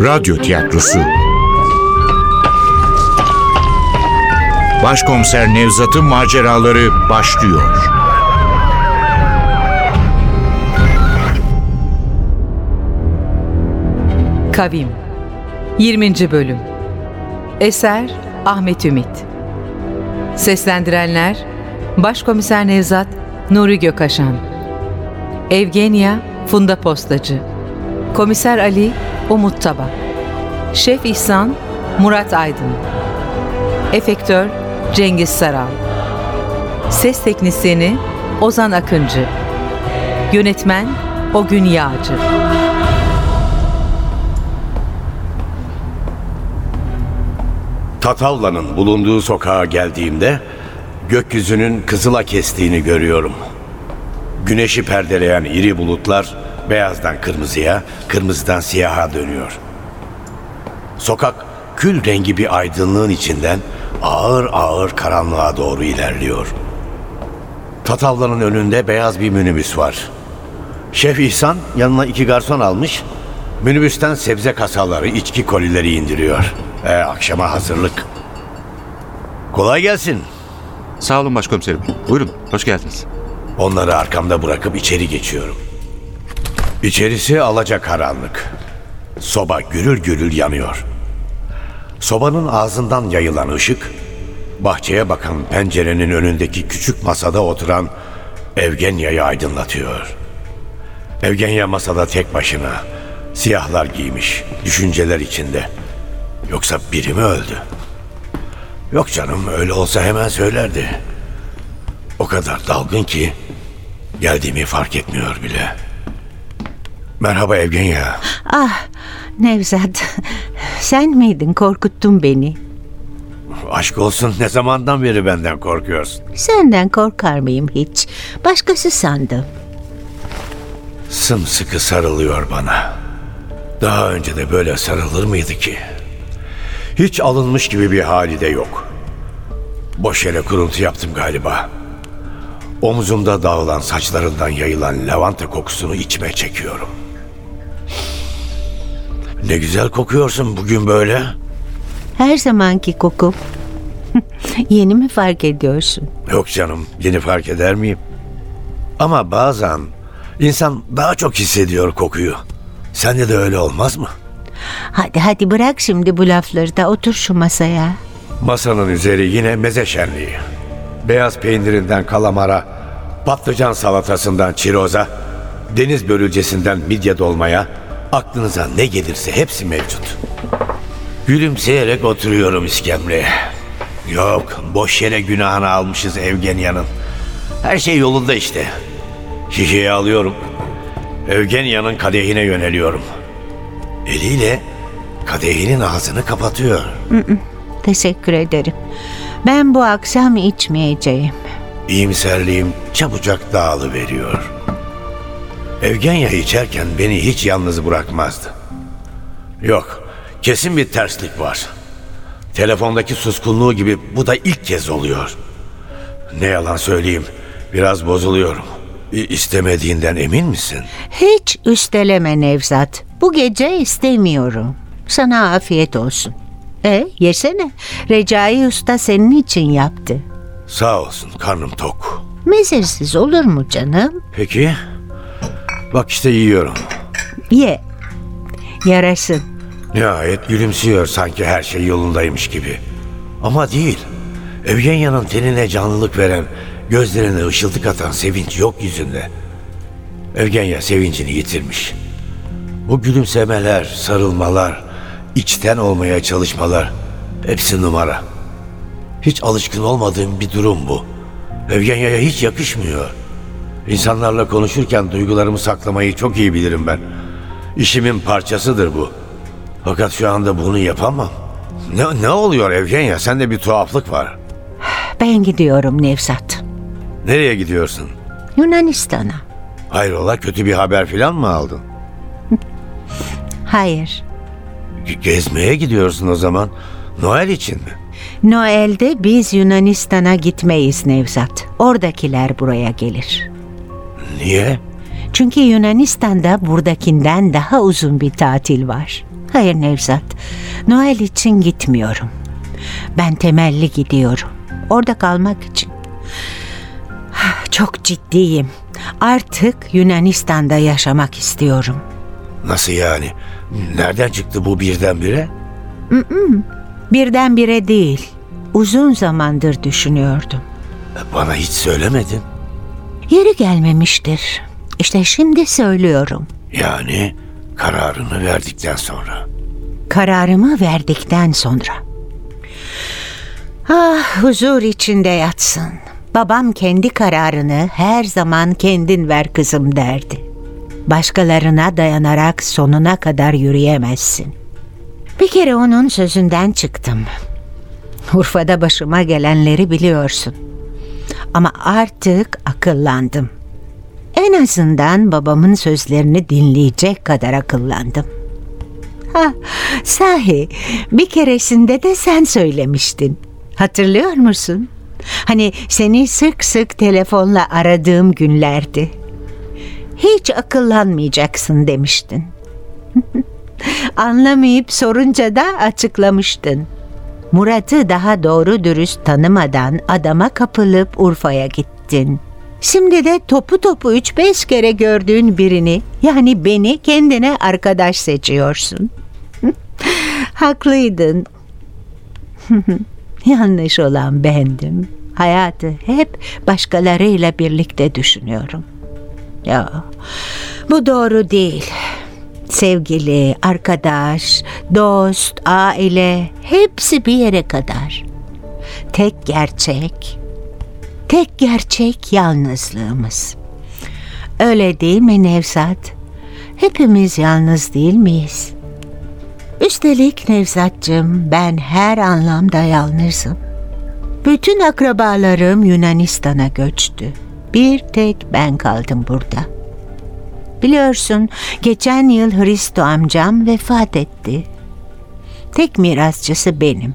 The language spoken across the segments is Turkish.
Radyo Tiyatrosu. Başkomiser Nevzat'ın maceraları başlıyor. Kavim. 20. Bölüm. Eser Ahmet Ümit. Seslendirenler Başkomiser Nevzat Nuri Gökaşan Evgenya Funda Postacı. Komiser Ali Umut Taba. Şef İhsan Murat Aydın. Efektör Cengiz Saral. Ses Teknisyeni Ozan Akıncı. Yönetmen Ogün Yağcı. Tatavla'nın bulunduğu sokağa geldiğimde gökyüzünün kızıla kestiğini görüyorum. Güneşi perdeleyen iri bulutlar beyazdan kırmızıya, kırmızıdan siyaha dönüyor. Sokak kül rengi bir aydınlığın içinden ağır ağır karanlığa doğru ilerliyor. Tatavla'nın önünde beyaz bir minibüs var. Şef İhsan yanına iki garson almış, minibüsten sebze kasaları, içki kolileri indiriyor. E, akşama hazırlık. Kolay gelsin. Sağ olun başkomiserim. Buyurun, hoş geldiniz. Onları arkamda bırakıp içeri geçiyorum. İçerisi alacakaranlık. Soba gürül gürül yanıyor. Sobanın ağzından yayılan ışık, bahçeye bakan pencerenin önündeki küçük masada oturan Evgenya'yı aydınlatıyor. Evgenya masada tek başına, siyahlar giymiş, düşünceler içinde. Yoksa biri mi öldü? Yok canım, öyle olsa hemen söylerdi. O kadar dalgın ki geldiğimi fark etmiyor bile. Merhaba Evgenya. Ah Nevzat sen miydin korkuttun beni. Aşk olsun ne zamandan beri benden korkuyorsun? Senden korkar mıyım hiç? Başkası sandım. Sımsıkı sarılıyor bana. Daha önce de böyle sarılır mıydı ki? Hiç alınmış gibi bir hali de yok. Boş yere kuruntu yaptım galiba. Omuzumda dağılan saçlarından yayılan lavanta kokusunu içime çekiyorum. Ne güzel kokuyorsun bugün böyle. Her zamanki kokum. Yeni mi fark ediyorsun? Yok canım, yeni fark eder miyim? Ama bazen insan daha çok hissediyor kokuyu. Sende de öyle olmaz mı? Hadi hadi bırak şimdi bu lafları da otur şu masaya. Masanın üzeri yine meze şenliği. Beyaz peynirinden kalamara, patlıcan salatasından çiroza, deniz börülcesinden midye dolmaya, aklınıza ne gelirse hepsi mevcut. Gülümseyerek oturuyorum iskemleye. Yok, boş yere günahını almışız Evgenya'nın. Her şey yolunda işte. Şişeyi alıyorum. Evgenya'nın kadehine yöneliyorum. Eliyle kadehinin ağzını kapatıyor. Teşekkür ederim. Ben bu akşam içmeyeceğim. İyimserliğim çabucak dağılıveriyor. Evgenya içerken beni hiç yalnız bırakmazdı. Yok, kesin bir terslik var. Telefondaki suskunluğu gibi bu da ilk kez oluyor. Ne yalan söyleyeyim, biraz bozuluyorum. İ- İstemediğinden emin misin? Hiç üsteleme Nevzat. Bu gece istemiyorum. Sana afiyet olsun. E yesene. Recai Usta senin için yaptı. Sağ olsun, karnım tok. Mezesiz olur mu canım? Peki, bak işte yiyorum. Ye. Yarasın. Nihayet gülümsüyor sanki her şey yolundaymış gibi. Ama değil. Evgenya'nın tenine canlılık veren, gözlerine ışıltık atan sevinç yok yüzünde. Evgenya sevincini yitirmiş. Bu gülümsemeler, sarılmalar, içten olmaya çalışmalar hepsi numara. Hiç alışkın olmadığım bir durum bu. Evgenya'ya hiç yakışmıyor. İnsanlarla konuşurken duygularımı saklamayı çok iyi bilirim ben. İşimin parçasıdır bu. Fakat şu anda bunu yapamam. Ne, ne oluyor Evgenya? Sende bir tuhaflık var. Ben gidiyorum Nevzat. Nereye gidiyorsun? Yunanistan'a. Hayrola kötü bir haber falan mı aldın? Hayır. Ge- Gezmeye gidiyorsun o zaman. Noel için mi? Noel'de biz Yunanistan'a gitmeyiz Nevzat. Oradakiler buraya gelir. Niye? Çünkü Yunanistan'da buradakinden daha uzun bir tatil var. Hayır Nevzat, Noel için gitmiyorum. Ben temelli gidiyorum. Orada kalmak için. Çok ciddiyim. Artık Yunanistan'da yaşamak istiyorum. Nasıl yani? Nereden çıktı bu birdenbire? Birdenbire değil. Uzun zamandır düşünüyordum. Bana hiç söylemedin. Yeri gelmemiştir. İşte şimdi söylüyorum. Yani kararını verdikten sonra. Kararımı verdikten sonra. Ah huzur içinde yatsın. Babam kendi kararını her zaman kendin ver kızım derdi. Başkalarına dayanarak sonuna kadar yürüyemezsin. Bir kere onun sözünden çıktım. Urfa'da başıma gelenleri biliyorsun. Ama artık akıllandım. En azından babamın sözlerini dinleyecek kadar akıllandım. Ha, sahi bir keresinde de sen söylemiştin. Hatırlıyor musun? Hani seni sık sık telefonla aradığım günlerdi. Hiç akıllanmayacaksın demiştin. Anlamayıp sorunca da açıklamıştın. Murat'ı daha doğru dürüst tanımadan adama kapılıp Urfa'ya gittin. Şimdi de topu topu üç beş kere gördüğün birini yani beni kendine arkadaş seçiyorsun. Haklıydın. Yanlış olan bendim. Hayatı hep başkalarıyla birlikte düşünüyorum. Ya bu doğru değil. Sevgili, arkadaş, dost, aile hepsi bir yere kadar. Tek gerçek, tek gerçek yalnızlığımız. Öyle değil mi Nevzat? Hepimiz yalnız değil miyiz? Üstelik Nevzatcığım ben her anlamda yalnızım. Bütün akrabalarım Yunanistan'a göçtü. Bir tek ben kaldım burada. Biliyorsun geçen yıl Hristo amcam vefat etti. Tek mirasçısı benim.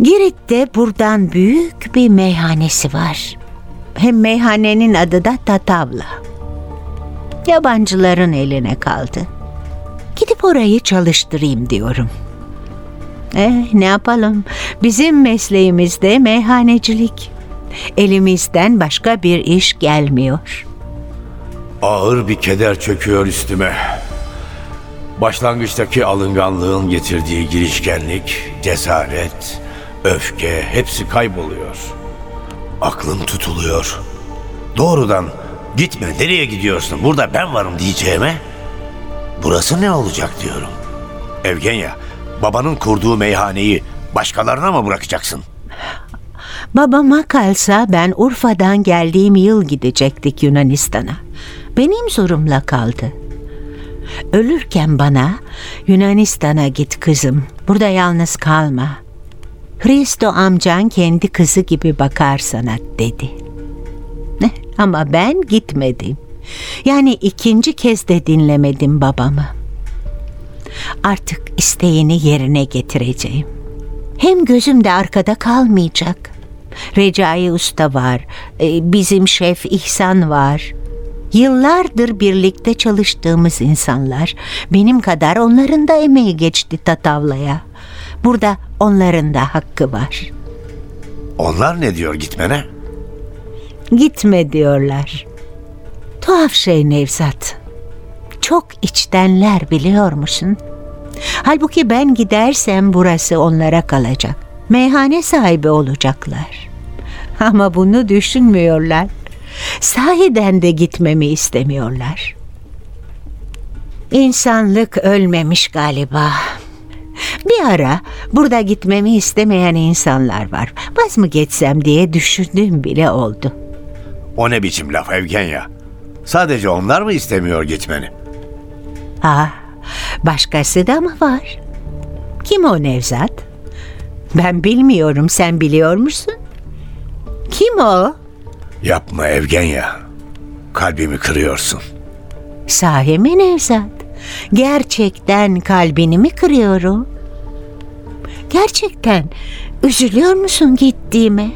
Girit'te buradan büyük bir meyhanesi var. Hem meyhanenin adı da Tatavla. Yabancıların eline kaldı. Gidip orayı çalıştırayım diyorum. Eh ne yapalım? Bizim mesleğimizde meyhanecilik. Elimizden başka bir iş gelmiyor. Ağır bir keder çöküyor üstüme. Başlangıçtaki alınganlığın getirdiği girişkenlik, cesaret, öfke hepsi kayboluyor. Aklım tutuluyor. Doğrudan gitme nereye gidiyorsun burada ben varım diyeceğime burası ne olacak diyorum. Evgenya babanın kurduğu meyhaneyi başkalarına mı bırakacaksın? Babama kalsa ben Urfa'dan geldiğim yıl gidecektik Yunanistan'a. Benim zorumla kaldı. Ölürken bana Yunanistan'a git kızım. Burada yalnız kalma. Hristo amcan kendi kızı gibi bakar sana dedi. Ama ben gitmedim. Yani ikinci kez de dinlemedim babamı. Artık isteğini yerine getireceğim. Hem gözüm de arkada kalmayacak. Recai Usta var, e, bizim şef İhsan var. Yıllardır birlikte çalıştığımız insanlar. Benim kadar onların da emeği geçti Tatavla'ya. Burada onların da hakkı var. Onlar ne diyor gitmene? Gitme diyorlar. Tuhaf şey Nevzat. Çok içtenler biliyor musun? Halbuki ben gidersem burası onlara kalacak. Meyhane sahibi olacaklar. Ama bunu düşünmüyorlar. Sahiden de gitmemi istemiyorlar. İnsanlık ölmemiş galiba. Bir ara burada gitmemi istemeyen insanlar var. Vaz mı geçsem diye düşündüğüm bile oldu. O ne biçim laf Evgenya? Sadece onlar mı istemiyor gitmeni? Ah, başkası da mı var? Kim o Nevzat? Ben bilmiyorum, sen biliyor musun? Kim o? Yapma Evgenya. Kalbimi kırıyorsun. Sahi mi Nevzat? Gerçekten kalbini mi kırıyorum? Gerçekten üzülüyor musun gittiğime?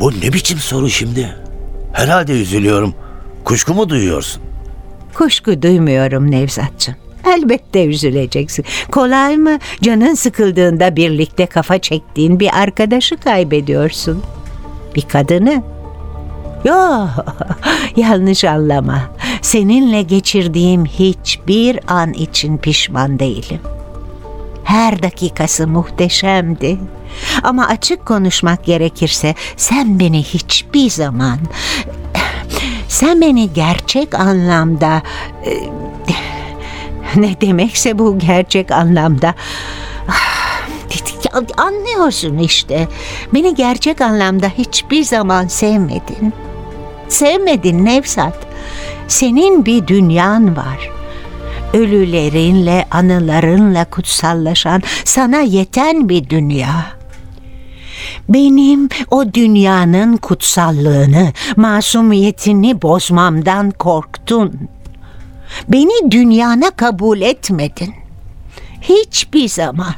Bu ne biçim soru şimdi? Herhalde üzülüyorum. Kuşku mu duyuyorsun? Kuşku duymuyorum Nevzatçım. Elbette üzüleceksin. Kolay mı? Canın sıkıldığında birlikte kafa çektiğin bir arkadaşı kaybediyorsun. Bir kadını. Yo, yanlış anlama. Seninle geçirdiğim hiçbir an için pişman değilim. Her dakikası muhteşemdi. Ama açık konuşmak gerekirse sen beni hiçbir zaman sen beni gerçek anlamda e, ne demekse bu gerçek anlamda Ah, anlıyorsun işte. Beni gerçek anlamda hiçbir zaman sevmedin. Sevmedin Nevzat. Senin bir dünyan var. Ölülerinle, anılarınla kutsallaşan, sana yeten bir dünya. Benim o dünyanın kutsallığını, masumiyetini bozmamdan korktun. Beni dünyana kabul etmedin. Hiçbir zaman.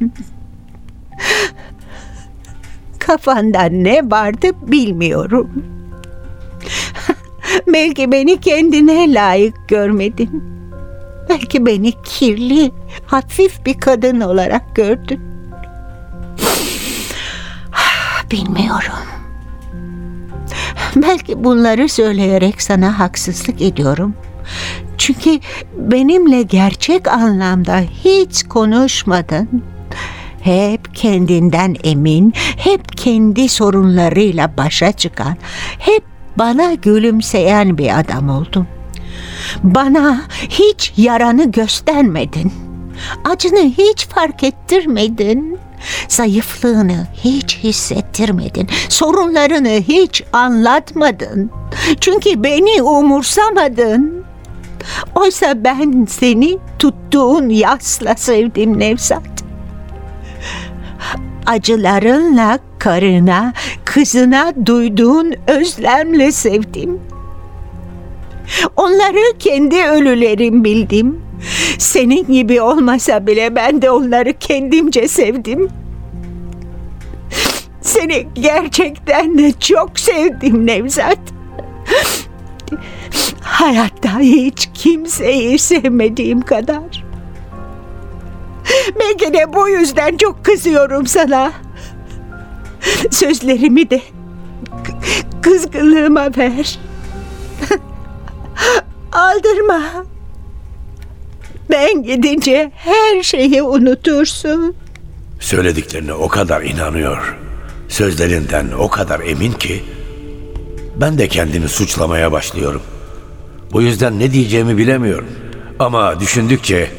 Kafanda ne vardı bilmiyorum. Belki beni kendine layık görmedin. Belki beni kirli, hafif bir kadın olarak gördün. Bilmiyorum. Belki bunları söyleyerek sana haksızlık ediyorum. Çünkü benimle gerçek anlamda hiç konuşmadın. Hep kendinden emin, hep kendi sorunlarıyla başa çıkan, hep bana gülümseyen bir adam oldun. Bana hiç yaranı göstermedin. Acını hiç fark ettirmedin. Zayıflığını hiç hissettirmedin. Sorunlarını hiç anlatmadın. Çünkü beni umursamadın. Oysa ben seni tuttuğun yasla sevdim Nevzat. Acılarınla karına, kızına duyduğun özlemle sevdim. Onları kendi ölülerim bildim. Senin gibi olmasa bile ben de onları kendimce sevdim. Seni gerçekten de çok sevdim Nevzat. Hayatta hiç kimseyi sevmediğim kadar. De bu yüzden çok kızıyorum sana. Sözlerimi de kızgınlığıma ver. Aldırma. Ben gidince her şeyi unutursun. Söylediklerine o kadar inanıyor. Sözlerinden o kadar emin ki ben de kendimi suçlamaya başlıyorum. Bu yüzden ne diyeceğimi bilemiyorum. Ama düşündükçe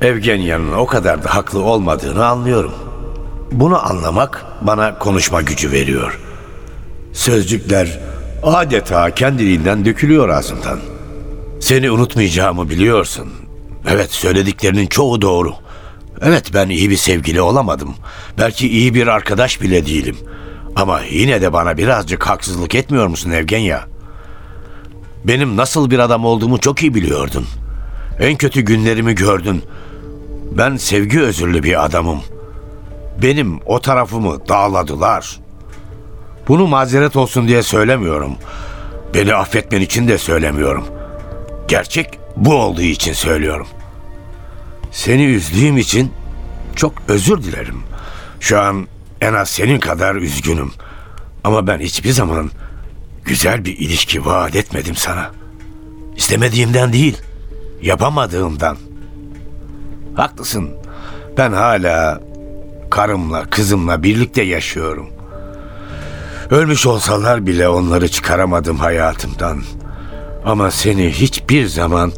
Evgenya'nın o kadar da haklı olmadığını anlıyorum. Bunu anlamak bana konuşma gücü veriyor. Sözcükler adeta kendiliğinden dökülüyor ağzımdan. Seni unutmayacağımı biliyorsun. Evet söylediklerinin çoğu doğru. Evet ben iyi bir sevgili olamadım. Belki iyi bir arkadaş bile değilim. Ama yine de bana birazcık haksızlık etmiyor musun Evgenya? Benim nasıl bir adam olduğumu çok iyi biliyordun. En kötü günlerimi gördün. Ben sevgi özürlü bir adamım. Benim o tarafımı dağladılar. Bunu mazeret olsun diye söylemiyorum. Beni affetmen için de söylemiyorum. Gerçek bu olduğu için söylüyorum. Seni üzdüğüm için çok özür dilerim. Şu an en az senin kadar üzgünüm. Ama ben hiçbir zaman güzel bir ilişki vaat etmedim sana. İstemediğimden değil, yapamadığımdan. Haklısın. Ben hala karımla, kızımla birlikte yaşıyorum. Ölmüş olsalar bile onları çıkaramadım hayatımdan. Ama seni hiçbir zaman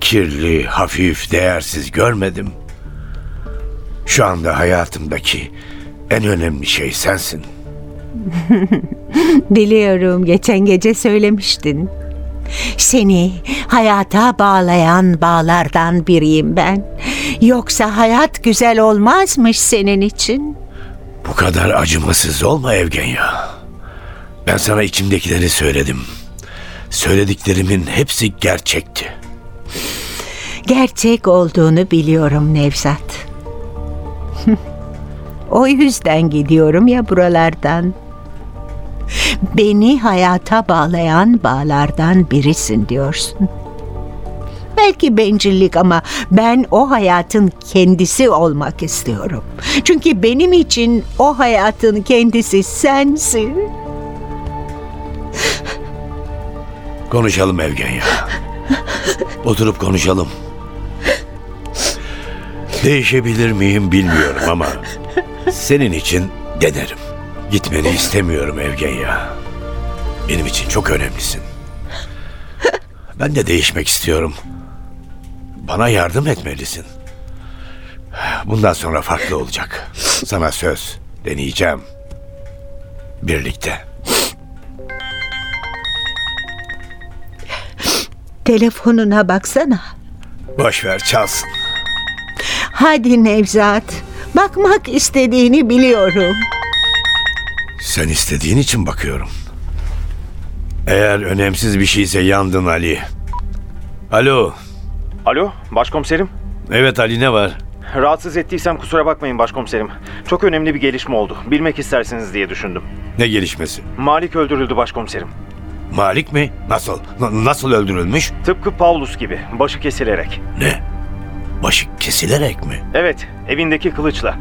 kirli, hafif, değersiz görmedim. Şu anda hayatımdaki en önemli şey sensin. Biliyorum geçen gece söylemiştin. Seni hayata bağlayan bağlardan biriyim ben. Yoksa hayat güzel olmazmış senin için. Bu kadar acımasız olma Evgenya. Ben sana içimdekileri söyledim. Söylediklerimin hepsi gerçekti. Gerçek olduğunu biliyorum Nevzat. o yüzden gidiyorum ya buralardan. Beni hayata bağlayan bağlardan birisin diyorsun. belki bencillik ama ben o hayatın kendisi olmak istiyorum. Çünkü benim için o hayatın kendisi sensin. Konuşalım Evgenya. Oturup konuşalım. Değişebilir miyim bilmiyorum ama senin için denerim. Gitmeni istemiyorum Evgenya. Benim için çok önemlisin. Ben de değişmek istiyorum. Bana yardım etmelisin. Bundan sonra farklı olacak. Sana söz deneyeceğim. Birlikte. Telefonuna baksana. Boş ver çalsın. Hadi Nevzat. Bakmak istediğini biliyorum. Sen istediğin için bakıyorum. Eğer önemsiz bir şeyse yandın Ali. Alo. Alo, başkomiserim. Evet Ali ne var? Rahatsız ettiysem kusura bakmayın başkomiserim. Çok önemli bir gelişme oldu. Bilmek istersiniz diye düşündüm. Ne gelişmesi? Malik öldürüldü başkomiserim. Malik mi? Nasıl? N- nasıl öldürülmüş? Tıpkı Paulus gibi, başı kesilerek. Ne? Başı kesilerek mi? Evet, evindeki kılıçla.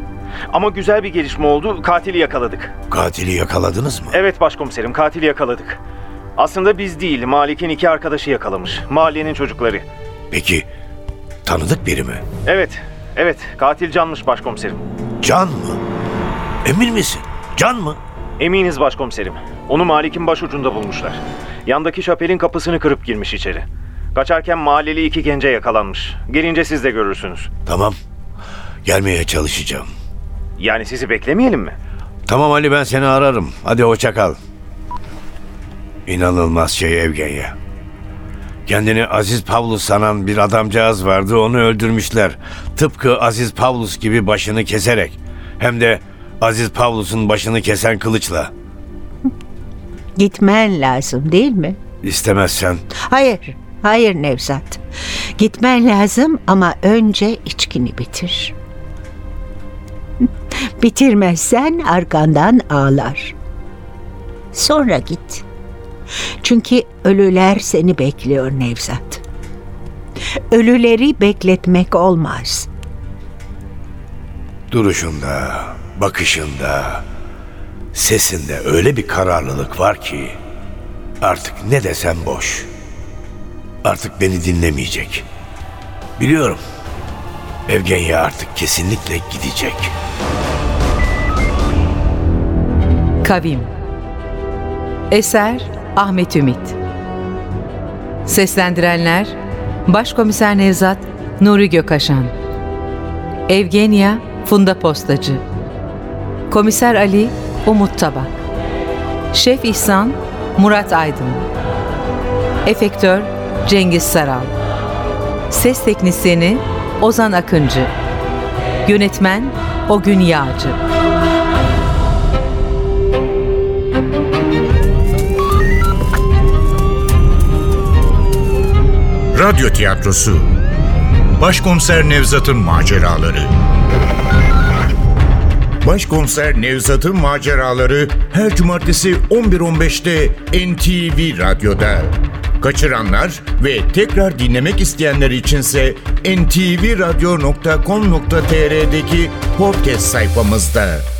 Ama güzel bir gelişme oldu, katili yakaladık. Katili yakaladınız mı? Evet başkomiserim, katili yakaladık. Aslında biz değil, Malik'in iki arkadaşı yakalamış. Mahallenin çocukları. Peki tanıdık biri mi? Evet, evet, katil canmış başkomiserim. Can mı? Emin misin? Can mı? Eminiz başkomiserim. Onu Malik'in başucunda bulmuşlar. Yandaki şapelin kapısını kırıp girmiş içeri. Kaçarken mahalleli iki gence yakalanmış. Gelince siz de görürsünüz. Tamam. Gelmeye çalışacağım. Yani sizi beklemeyelim mi? Tamam Ali ben seni ararım. Hadi hoşça kal. İnanılmaz şey Evgenya. Kendini Aziz Pavlus sanan bir adamcağız vardı onu öldürmüşler. Tıpkı Aziz Pavlus gibi başını keserek. Hem de Aziz Pavlus'un başını kesen kılıçla. Gitmen lazım değil mi? İstemezsen Hayır, hayır Nevzat. Gitmen lazım ama önce içkini bitir. Bitirmezsen arkandan ağlar. Sonra git. Çünkü ölüler seni bekliyor Nevzat. Ölüleri bekletmek olmaz. duruşunda, bakışında, sesinde öyle bir kararlılık var ki artık ne desem boş. Artık beni dinlemeyecek. Biliyorum. Evgenya artık kesinlikle gidecek. Kavim. Eser Ahmet Ümit. Seslendirenler Başkomiser Nevzat Nuri Gökaşan Evgenya Funda Postacı. Komiser Ali Umut Tabak. Şef İhsan Murat Aydın. Efektör Cengiz Saral. Ses Teknisyeni Ozan Akıncı. Yönetmen Ogün Yağcı Radyo tiyatrosu Başkomiser Nevzat'ın maceraları Başkomiser Nevzat'ın maceraları her cumartesi 11.15'te NTV Radyo'da. Kaçıranlar ve tekrar dinlemek isteyenler içinse ntvradio.com.tr'deki podcast sayfamızda.